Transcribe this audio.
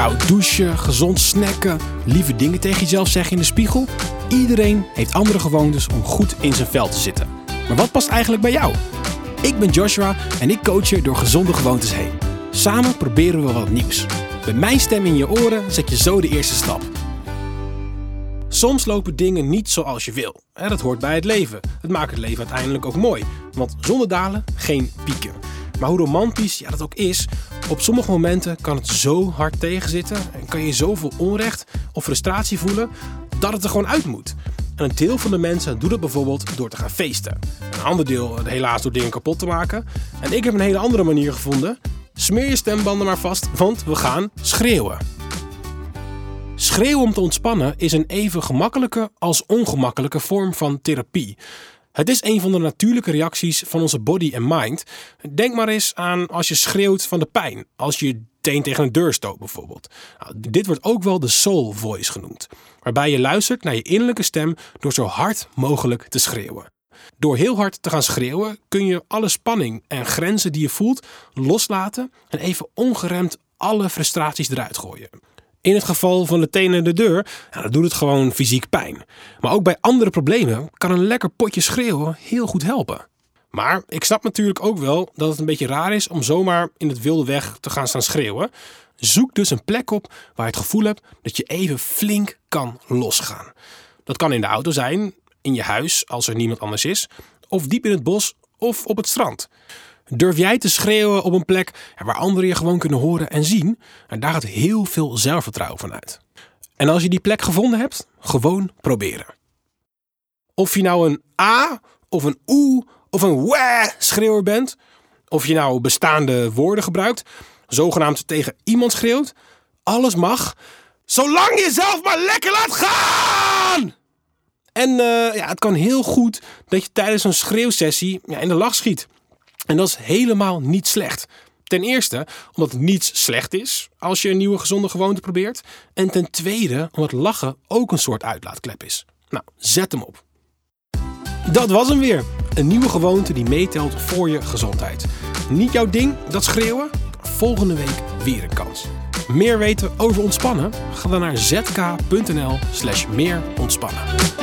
Koud douchen, gezond snacken, lieve dingen tegen jezelf zeggen in de spiegel. Iedereen heeft andere gewoontes om goed in zijn vel te zitten. Maar wat past eigenlijk bij jou? Ik ben Joshua en ik coach je door gezonde gewoontes heen. Samen proberen we wat nieuws. Met mijn stem in je oren zet je zo de eerste stap. Soms lopen dingen niet zoals je wil. Dat hoort bij het leven. Het maakt het leven uiteindelijk ook mooi. Want zonder dalen geen pieken. Maar hoe romantisch ja, dat ook is, op sommige momenten kan het zo hard tegenzitten en kan je zoveel onrecht of frustratie voelen dat het er gewoon uit moet. En een deel van de mensen doet het bijvoorbeeld door te gaan feesten. Een ander deel helaas door dingen kapot te maken. En ik heb een hele andere manier gevonden. Smeer je stembanden maar vast, want we gaan schreeuwen. Schreeuwen om te ontspannen is een even gemakkelijke als ongemakkelijke vorm van therapie. Het is een van de natuurlijke reacties van onze body en mind. Denk maar eens aan als je schreeuwt van de pijn, als je teen tegen een deur stoot bijvoorbeeld. Nou, dit wordt ook wel de soul voice genoemd, waarbij je luistert naar je innerlijke stem door zo hard mogelijk te schreeuwen. Door heel hard te gaan schreeuwen kun je alle spanning en grenzen die je voelt loslaten en even ongeremd alle frustraties eruit gooien. In het geval van de tenen de deur, dan doet het gewoon fysiek pijn. Maar ook bij andere problemen kan een lekker potje schreeuwen heel goed helpen. Maar ik snap natuurlijk ook wel dat het een beetje raar is om zomaar in het wilde weg te gaan staan schreeuwen. Zoek dus een plek op waar je het gevoel hebt dat je even flink kan losgaan. Dat kan in de auto zijn, in je huis als er niemand anders is, of diep in het bos of op het strand. Durf jij te schreeuwen op een plek waar anderen je gewoon kunnen horen en zien? En daar gaat heel veel zelfvertrouwen van uit. En als je die plek gevonden hebt, gewoon proberen. Of je nou een A of een oe of een wah schreeuwer bent, of je nou bestaande woorden gebruikt, zogenaamd tegen iemand schreeuwt, alles mag, zolang je zelf maar lekker laat gaan! En uh, ja, het kan heel goed dat je tijdens een schreeuwsessie ja, in de lach schiet. En dat is helemaal niet slecht. Ten eerste omdat niets slecht is als je een nieuwe gezonde gewoonte probeert. En ten tweede omdat lachen ook een soort uitlaatklep is. Nou, zet hem op. Dat was hem weer. Een nieuwe gewoonte die meetelt voor je gezondheid. Niet jouw ding, dat schreeuwen? Volgende week weer een kans. Meer weten over ontspannen? Ga dan naar zk.nl slash meer ontspannen.